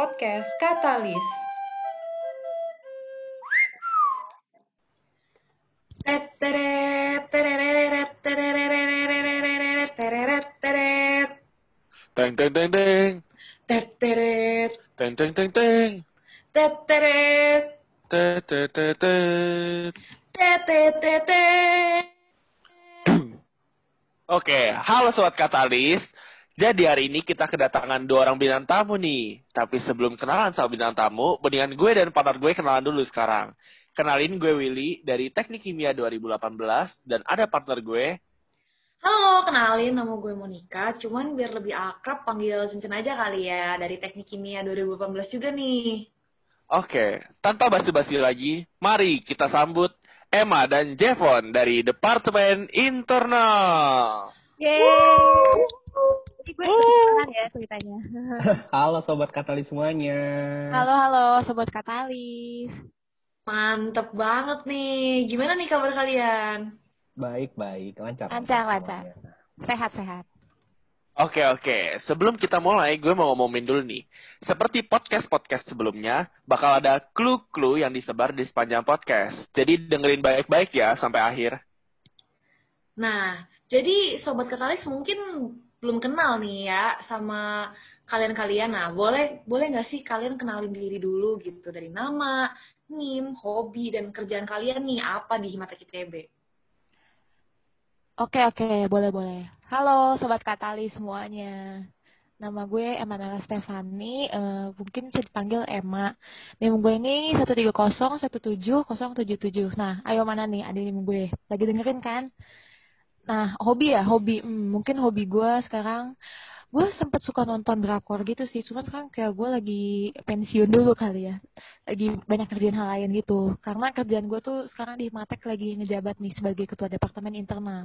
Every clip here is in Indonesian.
podcast Katalis. Teng teng teng teng. Teng teng teng teng. teteret, Tet tet tet tet. tetetetet. Oke, halo sobat Katalis. Jadi hari ini kita kedatangan dua orang bintang tamu nih. Tapi sebelum kenalan sama bintang tamu, mendingan gue dan partner gue kenalan dulu sekarang. Kenalin gue Willy dari Teknik Kimia 2018 dan ada partner gue. Halo, kenalin nama gue Monica, cuman biar lebih akrab panggil Cincin aja kali ya, dari Teknik Kimia 2018 juga nih. Oke, tanpa basi-basi lagi, mari kita sambut Emma dan Jevon dari Departemen Internal. Yeay. Jadi gue kenalan ya ceritanya. Halo sobat Katalis semuanya. Halo halo sobat Katalis. Mantep banget nih, gimana nih kabar kalian? Baik baik lancar. Lancar, lancar. Sehat sehat. Oke oke, sebelum kita mulai, gue mau ngomongin dulu nih. Seperti podcast-podcast sebelumnya, bakal ada clue-clue yang disebar di sepanjang podcast. Jadi dengerin baik-baik ya sampai akhir. Nah, jadi Sobat Katalis mungkin belum kenal nih ya sama kalian-kalian. Nah, boleh boleh nggak sih kalian kenalin diri dulu gitu dari nama, NIM, hobi, dan kerjaan kalian nih apa di Himatek ITB? Oke oke boleh boleh. Halo sobat Katalis semuanya. Nama gue Emanuela Stefani, eh, mungkin bisa dipanggil Emma. NIM gue ini 130170777. Nah, ayo mana nih adik NIM gue? Lagi dengerin kan? Nah, hobi ya, hobi. Hmm, mungkin hobi gue sekarang, gue sempet suka nonton drakor gitu sih. Cuma sekarang kayak gue lagi pensiun dulu kali ya. Lagi banyak kerjaan hal lain gitu. Karena kerjaan gue tuh sekarang di Himatek lagi ngejabat nih sebagai ketua departemen internal.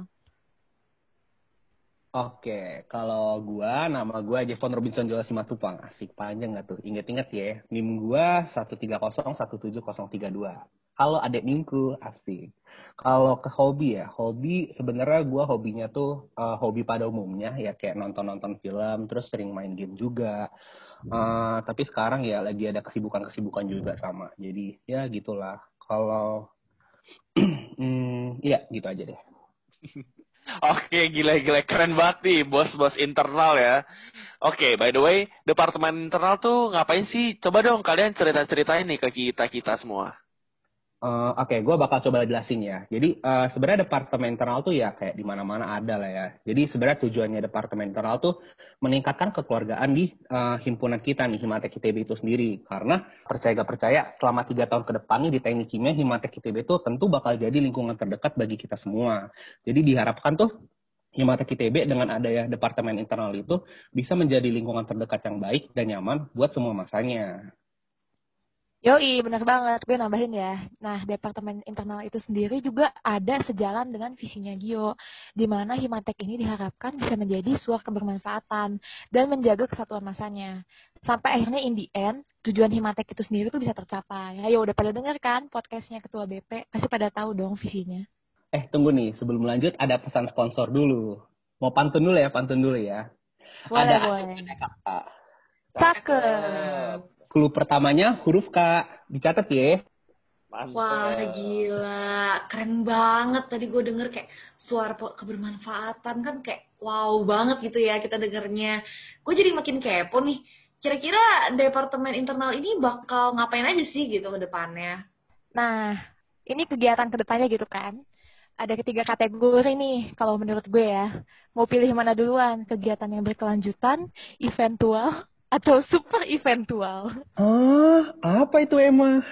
Oke, kalau gua nama gua Jevon Robinson Jola Simatupang. Asik panjang nggak tuh? Ingat-ingat ya. NIM gua 1301732. Halo adik NIMku, asik. Kalau ke hobi ya, hobi sebenarnya gua hobinya tuh eh, hobi pada umumnya ya kayak nonton-nonton film, terus sering main game juga. Eh, tapi sekarang ya lagi ada kesibukan-kesibukan juga sama. Jadi ya gitulah. Kalau hmm, iya gitu aja deh. Oke, gila-gila. Keren banget nih, bos-bos internal ya. Oke, by the way, Departemen Internal tuh ngapain sih? Coba dong kalian cerita-ceritain nih ke kita-kita semua. Eh, Oke, gue bakal coba jelasin ya. Jadi eh, sebenarnya departemen internal tuh ya kayak di mana-mana ada lah ya. Jadi sebenarnya tujuannya departemen internal tuh meningkatkan kekeluargaan di eh, himpunan kita nih Himatek ITB itu sendiri. Karena percaya gak percaya selama tiga tahun ke depannya di teknik kimia Himatek ITB itu tentu bakal jadi lingkungan terdekat bagi kita semua. Jadi diharapkan tuh Himatek ITB dengan adanya departemen internal itu bisa menjadi lingkungan terdekat yang baik dan nyaman buat semua masanya. Yoi, benar banget. Gue nambahin ya. Nah, Departemen Internal itu sendiri juga ada sejalan dengan visinya Gio, di mana Himatek ini diharapkan bisa menjadi suar kebermanfaatan dan menjaga kesatuan masanya. Sampai akhirnya in the end, tujuan Himatek itu sendiri tuh bisa tercapai. Ayo, udah pada denger kan podcastnya Ketua BP? Pasti pada tahu dong visinya. Eh, tunggu nih, sebelum lanjut ada pesan sponsor dulu. Mau pantun dulu ya, pantun dulu ya. Boleh, ada boleh. ada kakak. Cakep. Clue pertamanya huruf K. Dicatat ya. Mantap. Wah, gila. Keren banget. Tadi gue denger kayak suara kebermanfaatan kan kayak wow banget gitu ya kita dengernya. Gue jadi makin kepo nih. Kira-kira departemen internal ini bakal ngapain aja sih gitu ke depannya? Nah, ini kegiatan ke depannya gitu kan. Ada ketiga kategori nih, kalau menurut gue ya. Mau pilih mana duluan? Kegiatan yang berkelanjutan, eventual, atau super eventual? Ah, apa itu Emma?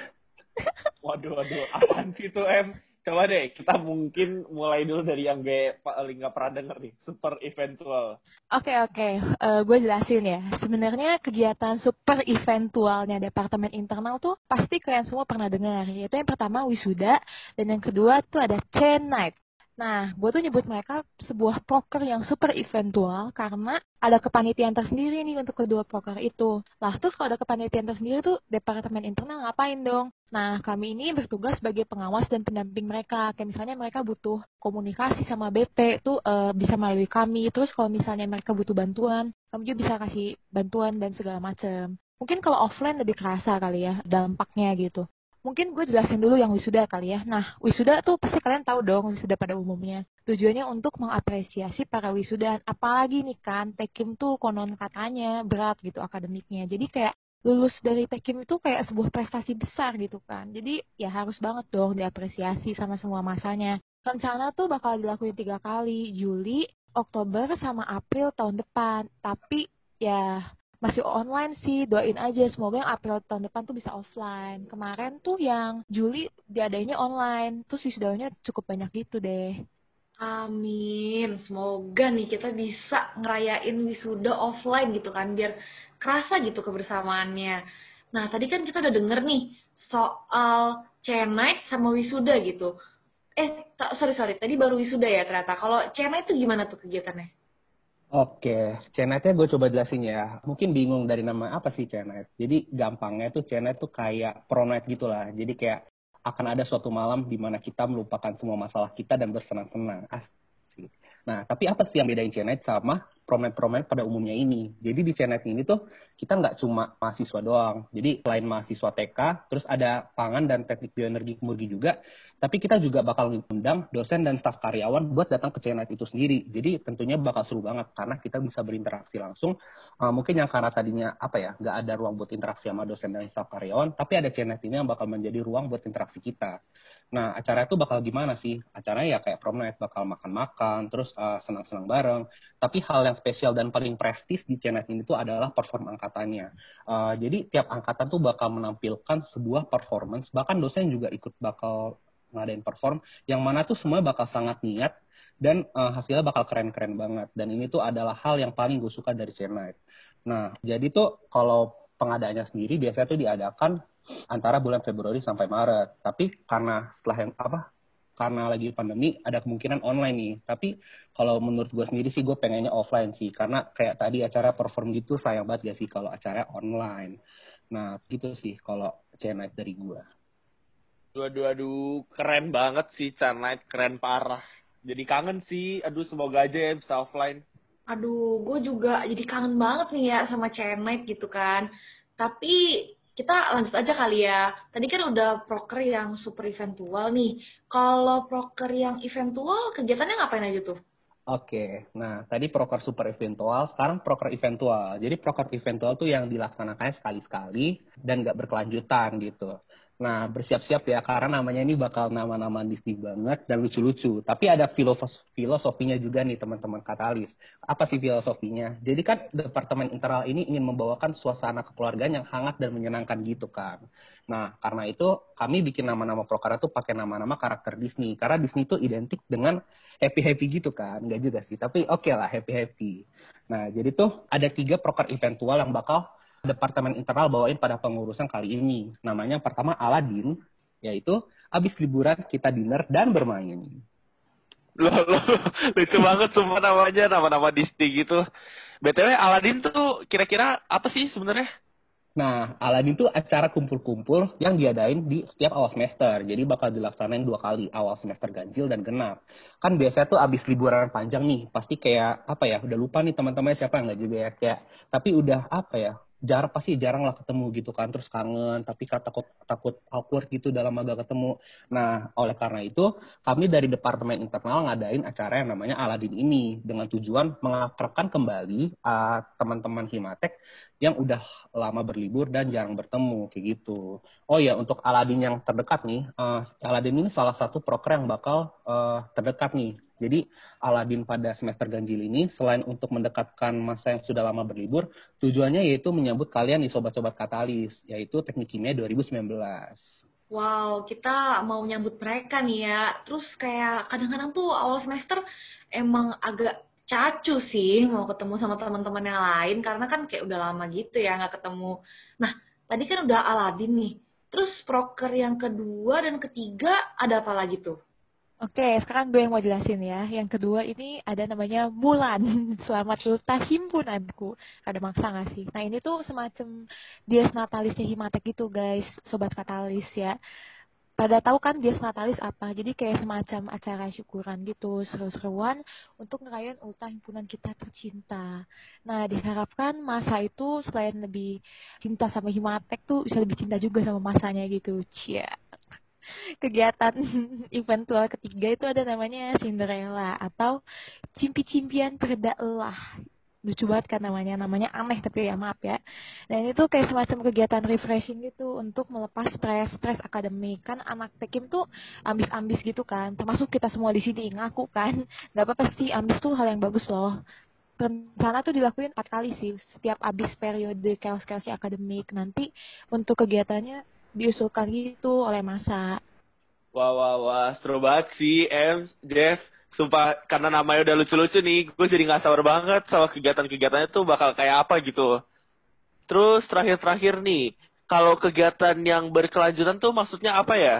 Waduh, waduh. Apaan sih itu, Em? Coba deh, kita mungkin mulai dulu dari yang gue paling gak pernah denger nih. Super eventual. Oke, oke. Eh, gue jelasin ya. Sebenarnya kegiatan super eventualnya Departemen Internal tuh pasti kalian semua pernah dengar. Yaitu yang pertama wisuda, dan yang kedua tuh ada chain night. Nah, gue tuh nyebut mereka sebuah proker yang super eventual karena ada kepanitiaan tersendiri nih untuk kedua proker itu. Lah, terus kalau ada kepanitiaan tersendiri tuh departemen internal ngapain dong? Nah, kami ini bertugas sebagai pengawas dan pendamping mereka. Kayak misalnya mereka butuh komunikasi sama BP tuh eh, bisa melalui kami. Terus kalau misalnya mereka butuh bantuan, kami juga bisa kasih bantuan dan segala macam. Mungkin kalau offline lebih kerasa kali ya dampaknya gitu. Mungkin gue jelasin dulu yang wisuda kali ya. Nah, wisuda tuh pasti kalian tahu dong wisuda pada umumnya. Tujuannya untuk mengapresiasi para wisuda. Apalagi nih kan, Tekim tuh konon katanya berat gitu akademiknya. Jadi kayak lulus dari Tekim itu kayak sebuah prestasi besar gitu kan. Jadi ya harus banget dong diapresiasi sama semua masanya. Rencana tuh bakal dilakuin tiga kali, Juli, Oktober, sama April tahun depan. Tapi ya masih online sih doain aja semoga yang April tahun depan tuh bisa offline kemarin tuh yang Juli diadainya online terus wisudanya cukup banyak gitu deh Amin. Semoga nih kita bisa ngerayain wisuda offline gitu kan biar kerasa gitu kebersamaannya. Nah, tadi kan kita udah denger nih soal C-Night sama wisuda gitu. Eh, sorry sorry, tadi baru wisuda ya ternyata. Kalau C-Night itu gimana tuh kegiatannya? Oke, CNET-nya gue coba jelasin ya. Mungkin bingung dari nama apa sih CNET. Jadi gampangnya tuh CNET tuh kayak pronet gitu lah. Jadi kayak akan ada suatu malam di mana kita melupakan semua masalah kita dan bersenang-senang. Nah, tapi apa sih yang bedain CNET sama promen-promen pada umumnya ini. Jadi di channel ini tuh kita nggak cuma mahasiswa doang. Jadi selain mahasiswa TK, terus ada pangan dan teknik bioenergi kemurgi juga, tapi kita juga bakal mengundang dosen dan staf karyawan buat datang ke channel itu sendiri. Jadi tentunya bakal seru banget karena kita bisa berinteraksi langsung. Uh, mungkin yang karena tadinya apa ya, nggak ada ruang buat interaksi sama dosen dan staf karyawan, tapi ada channel ini yang bakal menjadi ruang buat interaksi kita. Nah, acara itu bakal gimana sih? Acaranya ya kayak prom night, bakal makan-makan, terus uh, senang-senang bareng. Tapi hal yang spesial dan paling prestis di channel ini tuh adalah perform angkatannya. Uh, jadi tiap angkatan tuh bakal menampilkan sebuah performance, bahkan dosen juga ikut bakal ngadain perform, yang mana tuh semua bakal sangat niat dan uh, hasilnya bakal keren-keren banget. Dan ini tuh adalah hal yang paling gue suka dari channel. Nah, jadi tuh kalau pengadaannya sendiri biasanya tuh diadakan antara bulan Februari sampai Maret. Tapi karena setelah yang apa? Karena lagi pandemi ada kemungkinan online nih. Tapi kalau menurut gue sendiri sih gue pengennya offline sih. Karena kayak tadi acara perform gitu sayang banget gak sih kalau acara online. Nah gitu sih kalau channel dari gue. Aduh, aduh, keren banget sih channel keren parah. Jadi kangen sih, aduh semoga aja ya bisa offline. Aduh, gue juga jadi kangen banget nih ya sama channel gitu kan. Tapi kita lanjut aja kali ya. Tadi kan udah proker yang super eventual nih. Kalau proker yang eventual, kegiatannya ngapain aja tuh? Oke, nah tadi proker super eventual, sekarang proker eventual. Jadi proker eventual tuh yang dilaksanakan sekali-sekali dan nggak berkelanjutan gitu. Nah, bersiap-siap ya karena namanya ini bakal nama-nama Disney banget dan lucu-lucu. Tapi ada filosof filosofinya juga nih teman-teman Katalis. Apa sih filosofinya? Jadi kan Departemen Internal ini ingin membawakan suasana kekeluargaan yang hangat dan menyenangkan gitu kan. Nah, karena itu kami bikin nama-nama proker itu pakai nama-nama karakter Disney. Karena Disney itu identik dengan happy-happy gitu kan. Enggak juga sih, tapi oke okay lah happy-happy. Nah, jadi tuh ada tiga proker eventual yang bakal departemen internal bawain pada pengurusan kali ini. Namanya pertama Aladin, yaitu habis liburan kita dinner dan bermain. Loh, loh, lucu banget semua namanya, nama-nama Disney gitu. BTW Aladin tuh kira-kira apa sih sebenarnya? Nah, Aladin itu acara kumpul-kumpul yang diadain di setiap awal semester. Jadi bakal dilaksanain dua kali, awal semester ganjil dan genap. Kan biasanya tuh abis liburan panjang nih, pasti kayak apa ya, udah lupa nih teman-teman siapa nggak juga ya kayak, tapi udah apa ya, jarang pasti jarang lah ketemu gitu kan terus kangen tapi takut takut awkward gitu dalam agak ketemu. Nah oleh karena itu kami dari departemen internal ngadain acara yang namanya Aladin ini dengan tujuan mengakrabkan kembali uh, teman-teman Himatek yang udah lama berlibur dan jarang bertemu kayak gitu. Oh ya untuk Aladin yang terdekat nih uh, Aladin ini salah satu proker yang bakal uh, terdekat nih jadi Aladin pada semester ganjil ini selain untuk mendekatkan masa yang sudah lama berlibur, tujuannya yaitu menyambut kalian di sobat-sobat katalis, yaitu teknik kimia 2019. Wow, kita mau nyambut mereka nih ya. Terus kayak kadang-kadang tuh awal semester emang agak cacu sih mau ketemu sama teman-teman yang lain karena kan kayak udah lama gitu ya nggak ketemu. Nah, tadi kan udah Aladin nih. Terus proker yang kedua dan ketiga ada apa lagi tuh? Oke, sekarang gue yang mau jelasin ya. Yang kedua ini ada namanya Mulan. Selamat ultah himpunanku. Ada maksa gak sih? Nah ini tuh semacam dias natalisnya Himatek gitu guys, sobat katalis ya. pada tahu kan dia Natalis apa. Jadi kayak semacam acara syukuran gitu, seru-seruan untuk ngerayain ultah himpunan kita tercinta. Nah, diharapkan masa itu selain lebih cinta sama Himatek tuh bisa lebih cinta juga sama masanya gitu. Cia. Kegiatan eventual ketiga itu ada namanya Cinderella atau cimpi-cimpian perda elah. Lucu banget kan namanya namanya aneh tapi ya maaf ya. Dan itu kayak semacam kegiatan refreshing gitu untuk melepas stres stres akademik. Kan anak tekim tuh ambis-ambis gitu kan termasuk kita semua di sini ngaku kan. Nggak apa-apa sih ambis tuh hal yang bagus loh. Rencana tuh dilakuin empat kali sih setiap abis periode chaos-chaosnya akademik. Nanti untuk kegiatannya diusulkan gitu oleh masa Wah, wah, wah, seru banget sih, Em, Jeff. Sumpah, karena namanya udah lucu-lucu nih, gue jadi gak sabar banget sama kegiatan-kegiatannya tuh bakal kayak apa gitu. Terus terakhir-terakhir nih, kalau kegiatan yang berkelanjutan tuh maksudnya apa ya?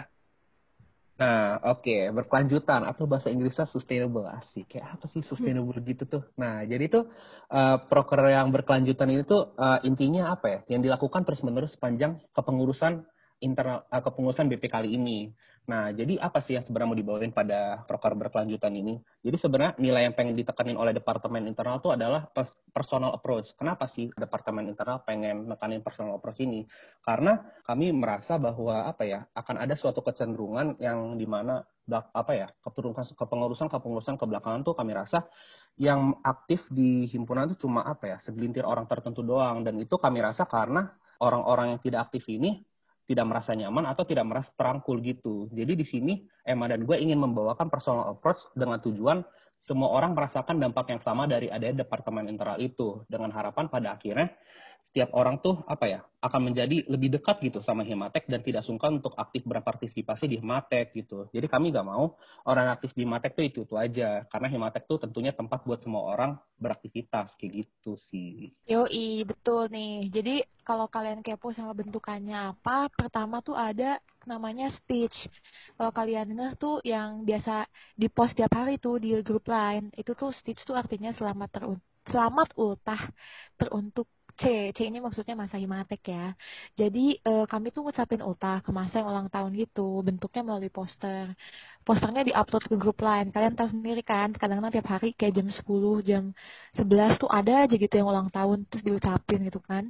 Nah, oke, okay. berkelanjutan atau bahasa Inggrisnya sustainable asik. Kayak apa sih sustainable hmm. gitu tuh? Nah, jadi tuh uh, proker yang berkelanjutan ini tuh uh, intinya apa ya? Yang dilakukan terus-menerus sepanjang kepengurusan internal uh, kepengurusan BP kali ini. Nah, jadi apa sih yang sebenarnya mau dibawain pada proker berkelanjutan ini? Jadi sebenarnya nilai yang pengen ditekanin oleh Departemen Internal itu adalah personal approach. Kenapa sih Departemen Internal pengen nekanin personal approach ini? Karena kami merasa bahwa apa ya, akan ada suatu kecenderungan yang di mana apa ya kepengurusan kepengurusan kepengurusan kebelakangan tuh kami rasa yang aktif di himpunan itu cuma apa ya segelintir orang tertentu doang dan itu kami rasa karena orang-orang yang tidak aktif ini tidak merasa nyaman atau tidak merasa terangkul gitu. Jadi di sini Emma dan gue ingin membawakan personal approach dengan tujuan semua orang merasakan dampak yang sama dari adanya departemen internal itu dengan harapan pada akhirnya setiap orang tuh apa ya akan menjadi lebih dekat gitu sama Himatek dan tidak sungkan untuk aktif berpartisipasi di Himatek gitu. Jadi kami nggak mau orang aktif di Himatek tuh itu itu aja karena Himatek tuh tentunya tempat buat semua orang beraktivitas kayak gitu sih. Yoi betul nih. Jadi kalau kalian kepo sama bentukannya apa, pertama tuh ada namanya Stitch. Kalau kalian ngeh tuh yang biasa di post tiap hari tuh di grup lain, itu tuh Stitch tuh artinya selamat terun selamat ultah teruntuk C, C ini maksudnya masa himatek ya. Jadi e, kami tuh ngucapin ultah ke masa yang ulang tahun gitu, bentuknya melalui poster. Posternya diupload ke grup lain. Kalian tahu sendiri kan, kadang-kadang tiap hari kayak jam 10, jam 11 tuh ada aja gitu yang ulang tahun terus diucapin gitu kan.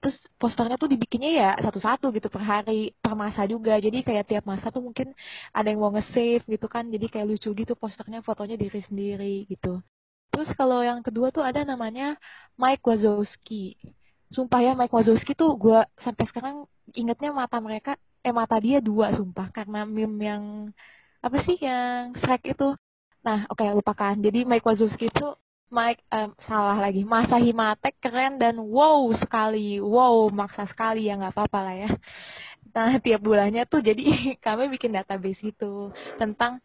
Terus posternya tuh dibikinnya ya satu-satu gitu per hari, per masa juga. Jadi kayak tiap masa tuh mungkin ada yang mau nge-save gitu kan. Jadi kayak lucu gitu posternya fotonya diri sendiri gitu. Terus kalau yang kedua tuh ada namanya Mike Wazowski. Sumpah ya Mike Wazowski tuh gue sampai sekarang ingetnya mata mereka, eh mata dia dua sumpah karena meme yang apa sih yang Shrek itu. Nah oke okay, lupakan. Jadi Mike Wazowski itu Mike um, salah lagi masa Himatek keren dan wow sekali wow maksa sekali ya nggak apa-apa lah ya nah tiap bulannya tuh jadi kami bikin database itu tentang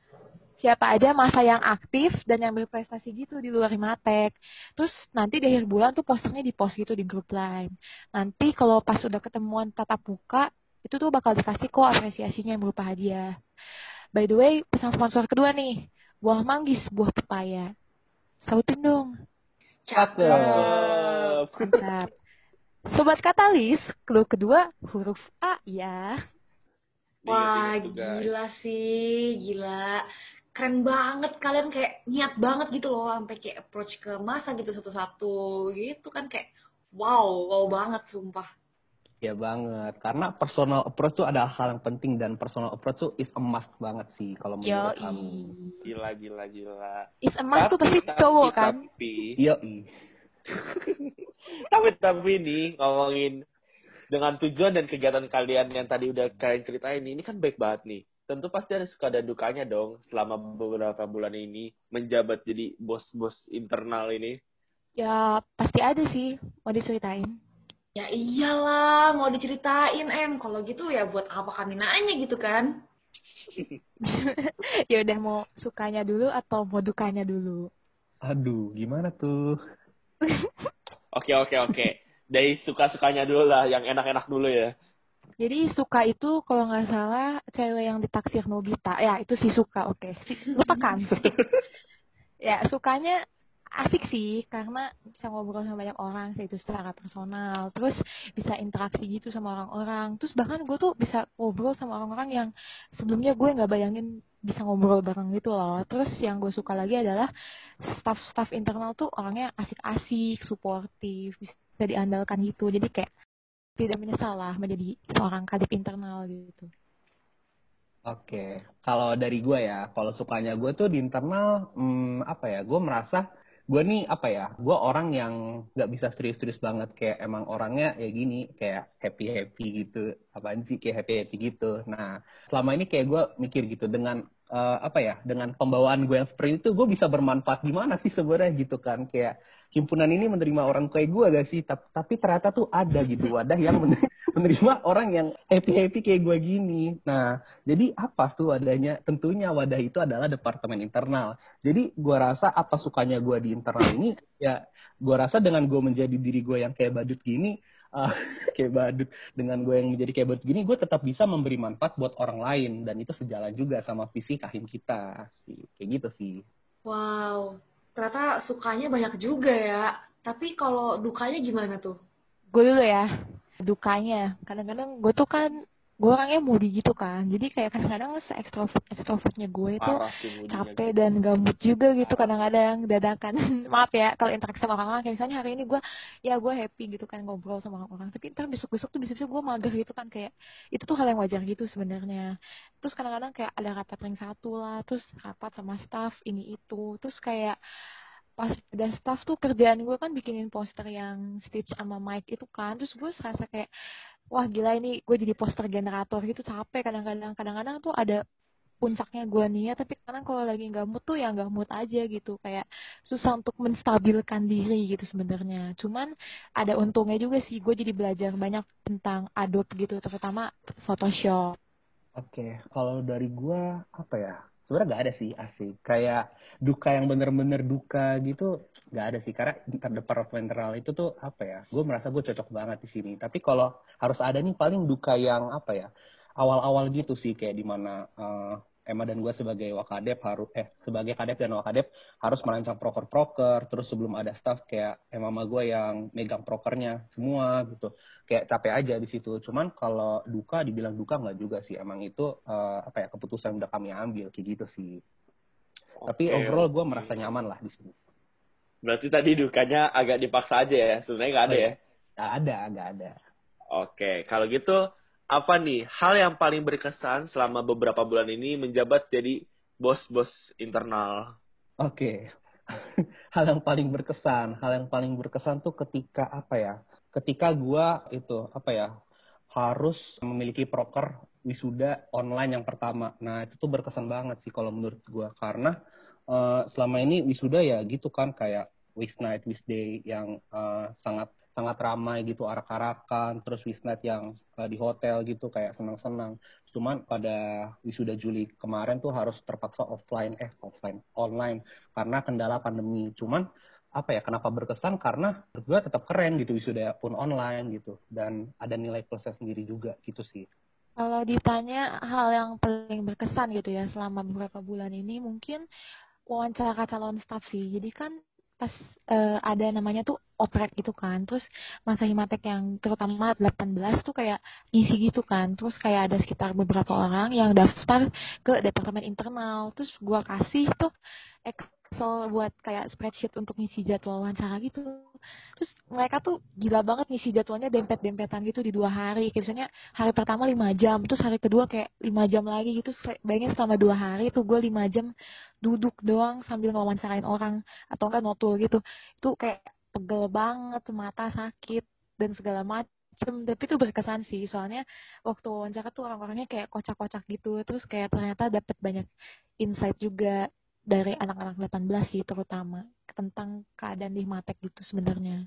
siapa aja masa yang aktif dan yang berprestasi gitu di luar Himatek. Terus nanti di akhir bulan tuh posternya di post gitu di grup lain. Nanti kalau pas udah ketemuan tatap muka, itu tuh bakal dikasih kok apresiasinya yang berupa hadiah. By the way, pesan sponsor kedua nih, buah manggis, buah pepaya. Sautin dong. Cakep. Mantap. Sobat Katalis, clue kedua huruf A ya. Wah, gila sih, gila keren banget. Kalian kayak niat banget gitu loh sampai kayak approach ke masa gitu satu-satu. Gitu kan kayak wow wow banget sumpah. Ya banget, karena personal approach itu adalah hal yang penting dan personal approach itu is a must banget sih kalau menurut Yo, kamu. Gila gila gila. Is a must tuh pasti cowok kan? Tapi, tapi tapi nih ngomongin dengan tujuan dan kegiatan kalian yang tadi udah kalian ceritain ini kan baik banget nih tentu pasti ada suka dan dukanya dong selama beberapa bulan ini menjabat jadi bos-bos internal ini. Ya pasti ada sih, mau diceritain. Ya iyalah, mau diceritain em. Kalau gitu ya buat apa kami nanya gitu kan? ya udah mau sukanya dulu atau mau dukanya dulu? Aduh, gimana tuh? oke oke oke. Dari suka-sukanya dulu lah, yang enak-enak dulu ya. Jadi suka itu kalau nggak salah cewek yang ditaksir Nobita. Ya, itu si suka, oke. Okay. lupakan. ya, sukanya asik sih karena bisa ngobrol sama banyak orang itu secara personal terus bisa interaksi gitu sama orang-orang terus bahkan gue tuh bisa ngobrol sama orang-orang yang sebelumnya gue nggak bayangin bisa ngobrol bareng gitu loh terus yang gue suka lagi adalah staff-staff internal tuh orangnya asik-asik suportif bisa diandalkan gitu jadi kayak tidak menyesal lah menjadi seorang kadip internal gitu. Oke, kalau dari gue ya, kalau sukanya gue tuh di internal, hmm, apa ya, gue merasa gue nih apa ya gue orang yang nggak bisa serius-serius banget kayak emang orangnya ya gini kayak happy happy gitu apaan sih kayak happy happy gitu. Nah selama ini kayak gue mikir gitu dengan uh, apa ya dengan pembawaan gue yang seperti itu gue bisa bermanfaat gimana sih sebenarnya gitu kan. Kayak himpunan ini menerima orang kayak gue gak sih? Tapi, tapi ternyata tuh ada gitu wadah yang menerima orang yang happy happy kayak gue gini. Nah jadi apa tuh wadahnya? Tentunya wadah itu adalah departemen internal. Jadi gue rasa apa sukanya gue di internal ini? Ya gue rasa dengan gue menjadi diri gue yang kayak badut gini uh, kayak badut dengan gue yang menjadi kayak badut gini gue tetap bisa memberi manfaat buat orang lain dan itu sejalan juga sama visi kahim kita sih kayak gitu sih wow ternyata sukanya banyak juga ya. Tapi kalau dukanya gimana tuh? Gue dulu ya. Dukanya, kadang-kadang gue tuh kan gue orangnya moody gitu kan. Jadi kayak kadang-kadang se ekstrovert ekstrovertnya gue itu capek gitu. dan gambut juga gitu kadang-kadang dadakan. Maaf ya kalau interaksi sama orang-orang. Kayak misalnya hari ini gue ya gue happy gitu kan ngobrol sama orang-orang. Tapi ntar besok-besok tuh bisa-bisa gue mager gitu kan. Kayak itu tuh hal yang wajar gitu sebenarnya. Terus kadang-kadang kayak ada rapat ring satu lah terus rapat sama staff ini itu. Terus kayak pas ada staff tuh kerjaan gue kan bikinin poster yang Stitch sama Mike itu kan. Terus gue serasa kayak wah gila ini gue jadi poster generator gitu capek. Kadang-kadang kadang-kadang tuh ada puncaknya gue nih ya tapi kadang kalau lagi nggak mood tuh ya nggak mood aja gitu. Kayak susah untuk menstabilkan diri gitu sebenarnya. Cuman ada untungnya juga sih gue jadi belajar banyak tentang Adobe gitu terutama Photoshop. Oke okay. kalau dari gue apa ya sebenarnya nggak ada sih asik. Kayak duka yang bener-bener duka gitu nggak ada sih. Karena interdepartmental itu tuh apa ya gue merasa gue cocok banget di sini. Tapi kalau harus ada nih paling duka yang apa ya awal-awal gitu sih. Kayak di mana uh, Emma dan gue sebagai wakadep harus eh sebagai kadep dan wakadep harus merancang proker-proker terus sebelum ada staff kayak Emma sama gue yang megang prokernya semua gitu. Kayak capek aja di situ. Cuman kalau duka dibilang duka nggak juga sih. Emang itu uh, apa ya keputusan udah kami ambil kayak gitu sih. Tapi overall gue merasa nyaman lah di sini. Berarti tadi dukanya agak dipaksa aja ya, sebenarnya nggak ada ya? Nggak ada, nggak ada. Oke, kalau gitu apa nih hal yang paling berkesan selama beberapa bulan ini menjabat jadi bos-bos internal? Oke, hal yang paling berkesan, hal yang paling berkesan tuh ketika apa ya? Ketika gua itu apa ya? harus memiliki proker wisuda online yang pertama. Nah, itu tuh berkesan banget sih kalau menurut gua karena uh, selama ini wisuda ya gitu kan kayak wish night, wish day yang uh, sangat sangat ramai gitu arak-arakan terus wish night yang uh, di hotel gitu kayak senang-senang. Cuman pada wisuda Juli kemarin tuh harus terpaksa offline eh offline online karena kendala pandemi. Cuman apa ya kenapa berkesan? Karena gue tetap keren gitu wisuda pun online gitu dan ada nilai plusnya sendiri juga gitu sih. Kalau ditanya hal yang paling berkesan gitu ya selama beberapa bulan ini mungkin wawancara calon staff sih. Jadi kan pas uh, ada namanya tuh oprek gitu kan. Terus masa himatek yang terutama 18 tuh kayak ngisi gitu kan. Terus kayak ada sekitar beberapa orang yang daftar ke departemen internal. Terus gua kasih tuh Excel buat kayak spreadsheet untuk ngisi jadwal wawancara gitu. Terus mereka tuh gila banget ngisi jadwalnya dempet-dempetan gitu di dua hari. Kayak misalnya hari pertama lima jam, terus hari kedua kayak lima jam lagi gitu. Bayangin selama dua hari tuh gue lima jam duduk doang sambil ngawancarain orang atau enggak notul gitu. Itu kayak pegel banget, mata sakit dan segala macam tapi itu berkesan sih soalnya waktu wawancara tuh orang-orangnya kayak kocak-kocak gitu terus kayak ternyata dapat banyak insight juga dari anak-anak 18 sih terutama tentang keadaan di Matek gitu sebenarnya.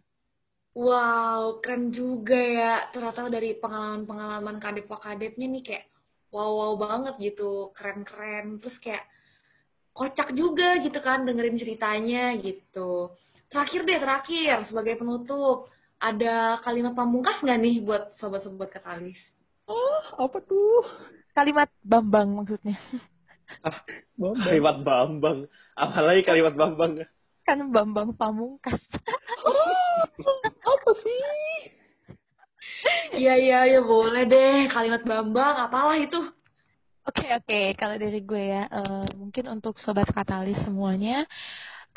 Wow, keren juga ya. Ternyata dari pengalaman-pengalaman kadep kadepnya nih kayak wow-wow banget gitu, keren-keren. Terus kayak kocak juga gitu kan dengerin ceritanya gitu. Terakhir deh, terakhir sebagai penutup, ada kalimat pamungkas nggak nih buat sobat-sobat katalis? Oh, apa tuh? Kalimat Bambang maksudnya. Bambang. Kalimat Bambang. Apalagi kalimat Bambang. kan Bambang Pamungkas. Apa sih? Iya iya iya boleh deh kalimat Bambang apalah itu. Oke oke, kalau dari gue ya, eh, mungkin untuk sobat katalis semuanya,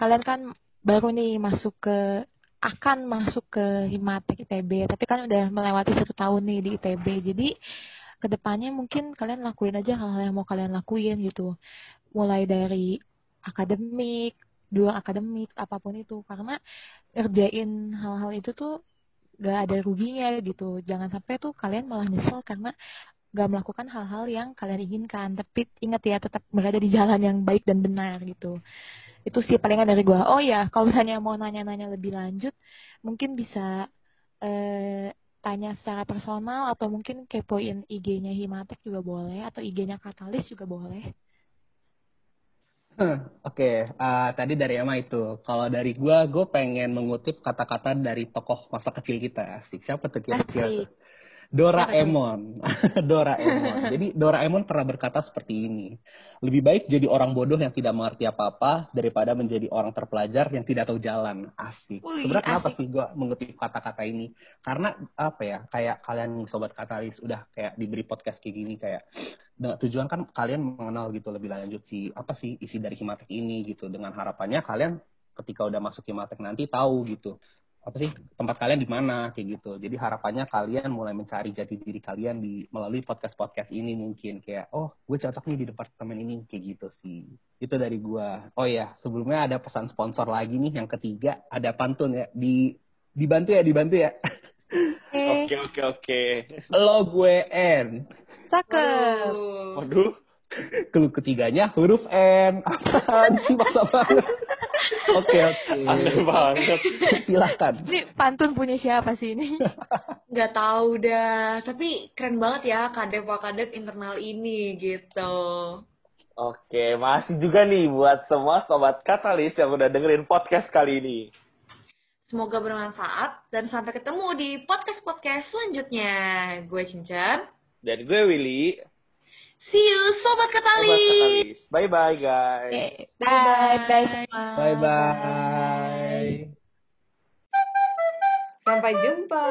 kalian kan baru nih masuk ke akan masuk ke Himatek ITB, tapi kan udah melewati satu tahun nih di ITB, jadi ke depannya mungkin kalian lakuin aja hal-hal yang mau kalian lakuin gitu, mulai dari akademik, di luar akademik, apa pun itu, karena ngerjain hal-hal itu tuh gak ada ruginya gitu, jangan sampai tuh kalian malah nyesel karena gak melakukan hal-hal yang kalian inginkan. Tapi ingat ya tetap berada di jalan yang baik dan benar gitu. Itu sih palingan dari gua. Oh ya kalau misalnya mau nanya-nanya lebih lanjut mungkin bisa eh, tanya secara personal atau mungkin kepoin IG-nya Himatek juga boleh atau IG-nya Katalis juga boleh Huh, Oke, eh, tadi dari Emma itu. Kalau dari gua, gue pengen mengutip kata-kata dari tokoh masa kecil kita. Asik. Siapa tuh kira-kira? Doraemon. Doraemon. Jadi Doraemon pernah berkata seperti ini. Lebih baik jadi orang bodoh yang tidak mengerti apa-apa daripada menjadi orang terpelajar yang tidak tahu jalan. Asik. Sebenarnya kenapa sih gue mengutip kata-kata ini? Karena apa ya? Kayak kalian sobat katalis udah kayak diberi podcast kayak gini kayak dengan tujuan kan kalian mengenal gitu lebih lanjut sih apa sih isi dari Himatek ini gitu dengan harapannya kalian ketika udah masuk Himatek nanti tahu gitu apa sih tempat kalian di mana kayak gitu. Jadi harapannya kalian mulai mencari jati diri kalian di melalui podcast podcast ini mungkin kayak oh gue cocok nih di departemen ini kayak gitu sih. Itu dari gua. Oh ya sebelumnya ada pesan sponsor lagi nih yang ketiga ada pantun ya di dibantu ya dibantu ya. Oke, Oke oke. Lo gue N. cakep. Waduh. Waduh. Clue ketiganya huruf N. Apaan sih masa banget. Oke oke. Aneh banget. Silakan. Ini pantun punya siapa sih ini? Nggak tahu dah. Tapi keren banget ya kadep-kadep internal ini gitu. Oke, masih juga nih buat semua sobat katalis yang udah dengerin podcast kali ini. Semoga bermanfaat dan sampai ketemu di podcast-podcast selanjutnya. Gue Cincan. Dan gue Willy, See you Sobat sobat Katalis. katalis. Bye bye guys. Oke, bye bye semua. Bye bye. Sampai jumpa.